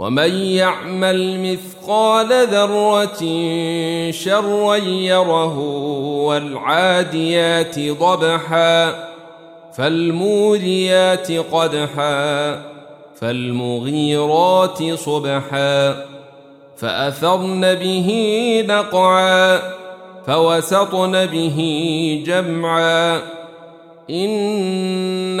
ومن يعمل مثقال ذرة شرا يره والعاديات ضبحا فالموريات قدحا فالمغيرات صبحا فأثرن به نقعا فوسطن به جمعا إن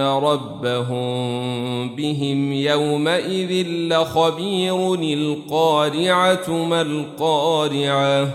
ربهم بهم يومئذ لخبير القارعة ما القارعة